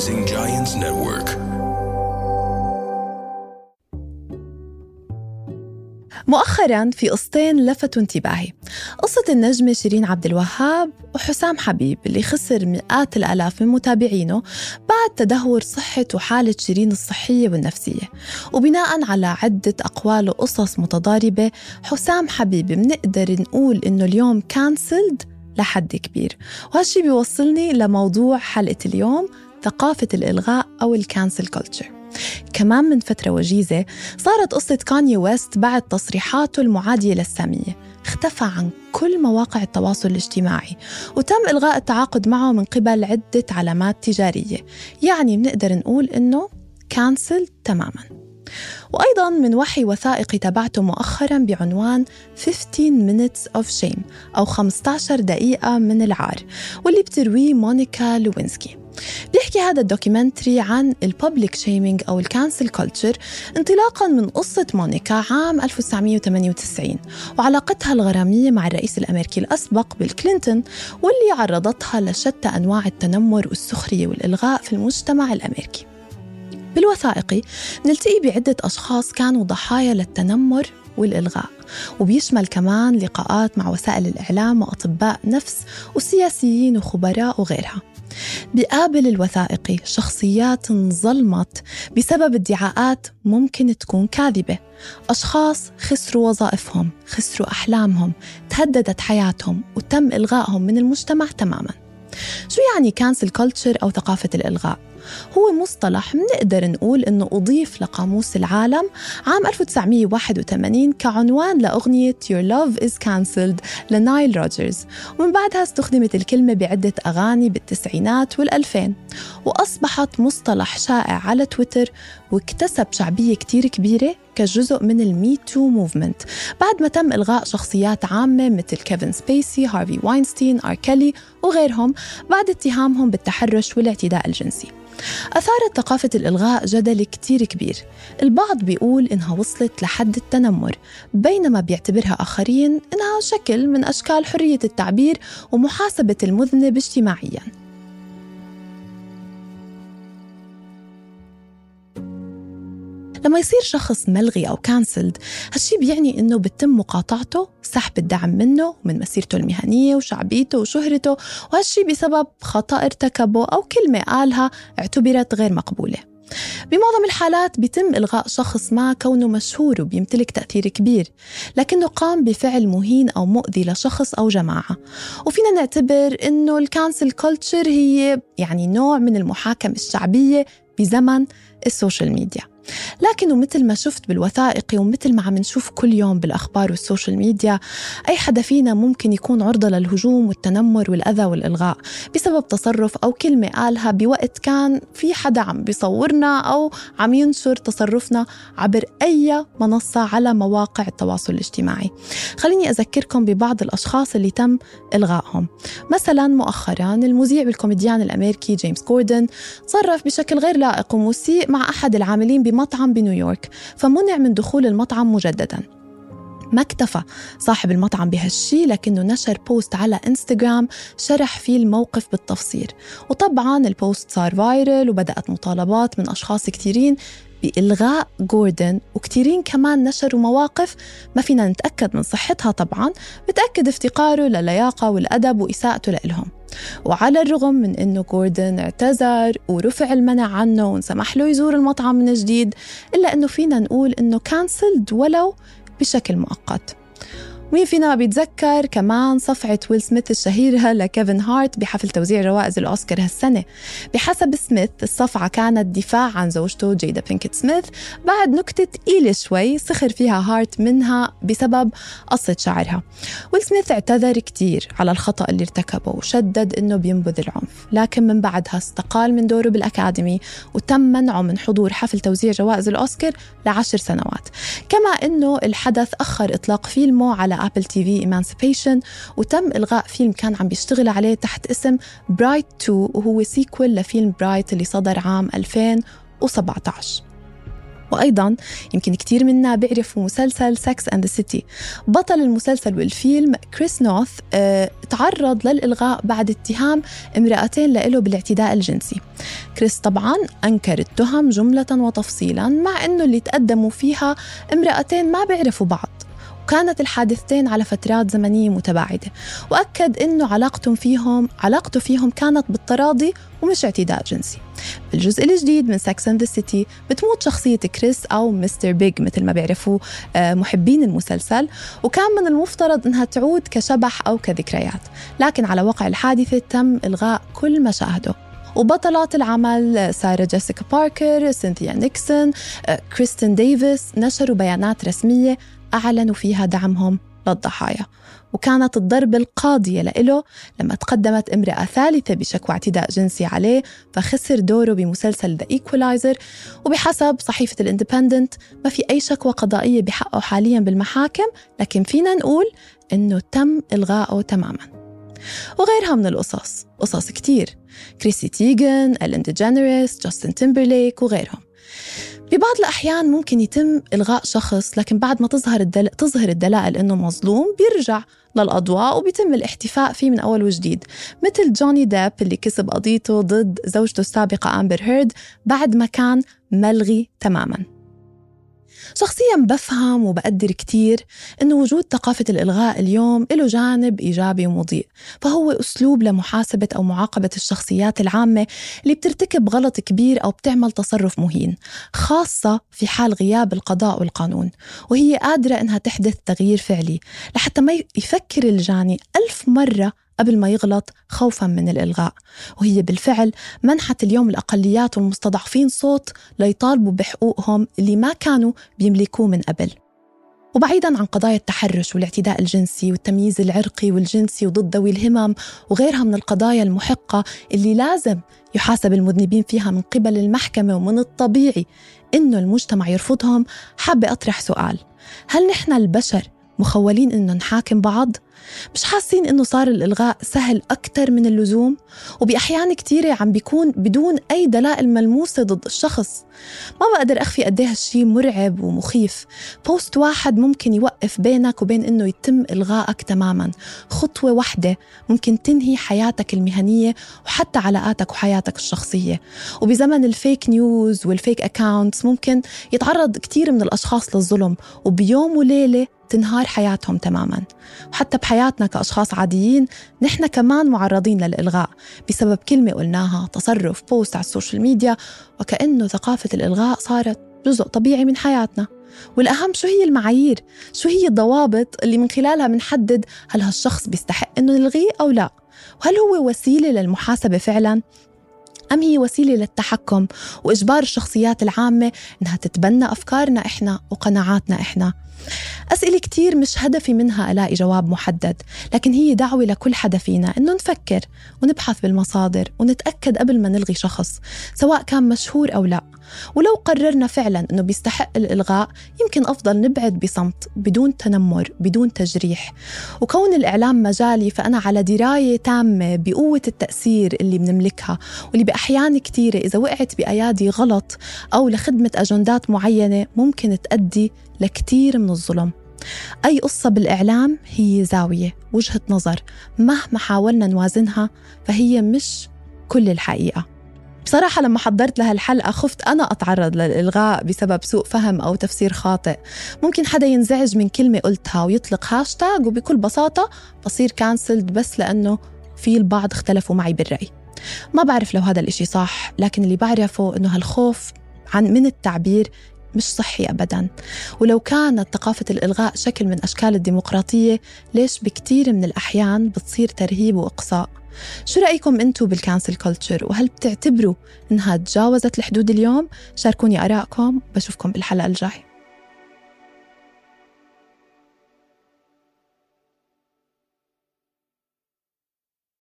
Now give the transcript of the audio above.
Rising Giants Network. مؤخرا في قصتين لفتوا انتباهي. قصة النجمة شيرين عبد الوهاب وحسام حبيب اللي خسر مئات الآلاف من متابعينه بعد تدهور صحة وحالة شيرين الصحية والنفسية. وبناء على عدة أقوال وقصص متضاربة حسام حبيب بنقدر نقول إنه اليوم كانسلد لحد كبير. وهالشي بيوصلني لموضوع حلقة اليوم ثقافة الإلغاء أو ال cancel culture كمان من فترة وجيزة صارت قصة كاني ويست بعد تصريحاته المعادية للسامية. اختفى عن كل مواقع التواصل الاجتماعي وتم إلغاء التعاقد معه من قبل عدة علامات تجارية. يعني بنقدر نقول إنه cancelled تماماً. وأيضا من وحي وثائقي تابعته مؤخرا بعنوان 15 minutes of shame أو 15 دقيقة من العار واللي بترويه مونيكا لوينسكي. بيحكي هذا ال documentary عن ال public shaming أو ال cancel culture انطلاقا من قصة مونيكا عام 1998 وعلاقتها الغرامية مع الرئيس الأمريكي الأسبق بيل كلينتون واللي عرضتها لشتى أنواع التنمر والسخرية والإلغاء في المجتمع الأمريكي. بالوثائقي نلتقي بعدة أشخاص كانوا ضحايا للتنمر والإلغاء وبيشمل كمان لقاءات مع وسائل الإعلام وأطباء نفس وسياسيين وخبراء وغيرها. بيقابل الوثائقي شخصيات انظلمت بسبب ادعاءات ممكن تكون كاذبة. أشخاص خسروا وظائفهم خسروا أحلامهم تهددت حياتهم وتم إلغائهم من المجتمع تماما. شو يعني cancel culture أو ثقافة الإلغاء؟ هو مصطلح بنقدر نقول إنه أضيف لقاموس العالم. عام 1981 كعنوان لأغنية Your Love is Cancelled لنايل روجرز. ومن بعدها استخدمت الكلمة بعدة أغاني بالتسعينات والألفين. وأصبحت مصطلح شائع على تويتر واكتسب شعبية كتير كبيرة كجزء من ال Me Too movement بعد ما تم إلغاء شخصيات عامة مثل كيفن سبيسي، هارفي واينستين، آر كيلي وغيرهم بعد اتهامهم بالتحرش والاعتداء الجنسي. أثارت ثقافة الإلغاء جدل كتير كبير. البعض بيقول إنها وصلت لحد التنمر بينما بيعتبرها آخرين إنها شكل من أشكال حرية التعبير ومحاسبة المذنب اجتماعياً. لما يصير شخص ملغي أو كانسلد هالشي بيعني إنه بتم مقاطعته سحب الدعم منه ومن مسيرته المهنية وشعبيته وشهرته وهالشي بسبب خطأ ارتكبه أو كلمة قالها اعتبرت غير مقبولة. بمعظم الحالات بيتم إلغاء شخص ما كونه مشهور وبيمتلك تأثير كبير لكنه قام بفعل مهين أو مؤذي لشخص أو جماعة. وفينا نعتبر أنه ال cancel culture هي يعني نوع من المحاكمة الشعبية بزمن ال social media. لكن ومثل ما شفت بالوثائقي ومثل ما عم نشوف كل يوم بالأخبار وال social media أي حدا فينا ممكن يكون عرضة للهجوم والتنمر والأذى والإلغاء بسبب تصرف أو كلمة قالها بوقت كان في حدا عم بيصورنا أو عم ينشر تصرفنا عبر أي منصة على مواقع التواصل الاجتماعي. خليني أذكركم ببعض الأشخاص اللي تم إلغائهم. مثلا مؤخرا المذيع والكوميديان الأمريكي جيمس كوردن تصرف بشكل غير لائق ومسيء مع أحد العاملين بمطعم بنيويورك فمنع من دخول المطعم مجددا. ما اكتفى صاحب المطعم بهالشي لكنه نشر post على إنستغرام شرح فيه الموقف بالتفصيل. وطبعا ال post صار viral وبدأت مطالبات من أشخاص كثيرين بإلغاء جوردن وكثيرين كمان نشروا مواقف ما فينا نتأكد من صحتها طبعا بتأكد افتقاره للياقة والأدب وإساءته لإلهم. وعلى الرغم من أنه جوردن اعتذر ورفع المنع عنه وانسمح له يزور المطعم من جديد إلا أنه فينا نقول أنه cancelled ولو بشكل مؤقت. مين فينا ما بيتذكر كمان صفعة ويل سميث الشهيرة لكيفن هارت بحفل توزيع جوائز الأوسكار هالسنة. بحسب سميث الصفعة كانت دفاع عن زوجته جيدا بينكت سميث. بعد نكتة تقيلة شوي سخر فيها هارت منها بسبب قصة شعرها ويل سميث اعتذر كتير على الخطأ اللي ارتكبه وشدد إنه بينبذ العنف. لكن من بعدها استقال من دوره بال Academy وتم منعه من حضور حفل توزيع جوائز الأوسكار لعشر سنوات. كما إنه الحدث أخر إطلاق فيلمه على Apple TV Emancipation وتم إلغاء فيلم كان عم بيشتغل عليه تحت اسم Bright 2 وهو sequel لفيلم Bright اللي صدر عام 2017 وأيضا يمكن كتير منا بيعرفوا مسلسل Sex and City بطل المسلسل والفيلم كريس نوث آه تعرض للإلغاء بعد اتهام امرأتين له بالاعتداء الجنسي. كريس طبعا أنكر التهم جملة وتفصيلا مع أنه اللي تقدموا فيها امرأتين ما بيعرفوا بعض. وكانت الحادثتين على فترات زمنية متباعدة. وأكد أنه علاقتهم فيهم علاقته فيهم كانت بالتراضي ومش اعتداء جنسي. بالجزء الجديد من Sex and City بتموت شخصية كريس أو Mr. Big مثل ما بيعرفوه آه، محبين المسلسل. وكان من المفترض أنها تعود كشبح أو كذكريات. لكن على وقع الحادثة تم إلغاء كل مشاهده. وبطلات العمل سارة جيسيكا باركر سينثيا نيكسون آه، كريستين ديفيس نشروا بيانات رسمية أعلنوا فيها دعمهم للضحايا. وكانت الضربة القاضية له لما تقدمت امرأة ثالثة بشكوى اعتداء جنسي عليه فخسر دوره بمسلسل The Equalizer وبحسب صحيفة الاندبندنت ما في أي شكوى قضائية بحقه حاليا بالمحاكم لكن فينا نقول إنه تم إلغائه تماما. وغيرها من القصص قصص كتير. كريسي تيغن، ألين دي جاستن تيمبرليك وغيرهم. ببعض الأحيان ممكن يتم إلغاء شخص لكن بعد ما تظهر الدل... تظهر الدلائل إنه مظلوم بيرجع للأضواء وبيتم الاحتفاء فيه من أول وجديد. مثل جوني ديب اللي كسب قضيته ضد زوجته السابقة أمبر هيرد بعد ما كان ملغي تماماً. شخصيا بفهم وبقدر كتير إنه وجود ثقافة الإلغاء اليوم له جانب إيجابي ومضيء فهو أسلوب لمحاسبة أو معاقبة الشخصيات العامة اللي بترتكب غلط كبير أو بتعمل تصرف مهين خاصة في حال غياب القضاء والقانون وهي قادرة إنها تحدث تغيير فعلي لحتى ما يفكر الجاني ألف مرة قبل ما يغلط خوفا من الإلغاء. وهي بالفعل منحت اليوم الأقليات والمستضعفين صوت ليطالبوا بحقوقهم اللي ما كانوا بيملكوه من قبل. وبعيدا عن قضايا التحرش والاعتداء الجنسي والتمييز العرقي والجنسي وضد ذوي الهمم وغيرها من القضايا المحقة اللي لازم يحاسب المذنبين فيها من قبل المحكمة ومن الطبيعي إنه المجتمع يرفضهم حابة أطرح سؤال. هل نحن البشر مخولين إنه نحاكم بعض؟ مش حاسين إنه صار الإلغاء سهل أكتر من اللزوم؟ وبأحيان كتيرة عم بيكون بدون أي دلائل ملموسة ضد الشخص. ما بقدر أخفي قد هالشي مرعب ومخيف. post واحد ممكن يوقف بينك وبين إنه يتم إلغائك تماما. خطوة واحدة ممكن تنهي حياتك المهنية وحتى علاقاتك وحياتك الشخصية. وبزمن ال fake news وال fake accounts ممكن يتعرض كتير من الأشخاص للظلم. وبيوم وليلة تنهار حياتهم تماما. وحتى بحياتنا كأشخاص عاديين نحن كمان معرضين للإلغاء بسبب كلمة قلناها تصرف post على ال social media وكأنه ثقافة الإلغاء صارت جزء طبيعي من حياتنا. والأهم شو هي المعايير؟ شو هي الضوابط اللي من خلالها بنحدد هل هالشخص بيستحق أنه نلغيه أو لا؟ وهل هو وسيلة للمحاسبة فعلا؟ أم هي وسيلة للتحكم وإجبار الشخصيات العامة إنها تتبنى أفكارنا إحنا وقناعاتنا إحنا؟ أسئلة كتير مش هدفي منها ألاقي جواب محدد لكن هي دعوة لكل حدا فينا إنه نفكر ونبحث بالمصادر ونتأكد قبل ما نلغي شخص سواء كان مشهور أو لا. ولو قررنا فعلا إنه بيستحق الإلغاء يمكن أفضل نبعد بصمت بدون تنمر بدون تجريح. وكون الإعلام مجالي فأنا على دراية تامة بقوة التأثير اللي بنملكها واللي بأحيان كثيره إذا وقعت بأيادي غلط أو لخدمة أجندات معينة ممكن تؤدي لكثير من الظلم. أي قصة بالإعلام هي زاوية وجهة نظر. مهما حاولنا نوازنها فهي مش كل الحقيقة. بصراحة لما حضرت لهالحلقة خفت أنا أتعرض للإلغاء بسبب سوء فهم أو تفسير خاطئ. ممكن حدا ينزعج من كلمة قلتها ويطلق هاشتاج وبكل بساطة بصير كانسلد بس لأنه في البعض اختلفوا معي بالرأي. ما بعرف لو هذا الإشي صح لكن اللي بعرفه أنه هالخوف عن من التعبير مش صحي ابدا. ولو كانت ثقافة الإلغاء شكل من أشكال الديمقراطية ليش بكثير من الأحيان بتصير ترهيب وإقصاء؟ شو رأيكم أنتم بال cancel culture وهل بتعتبروا إنها تجاوزت الحدود اليوم؟ شاركوني آرائكم بشوفكم بالحلقة الجاية.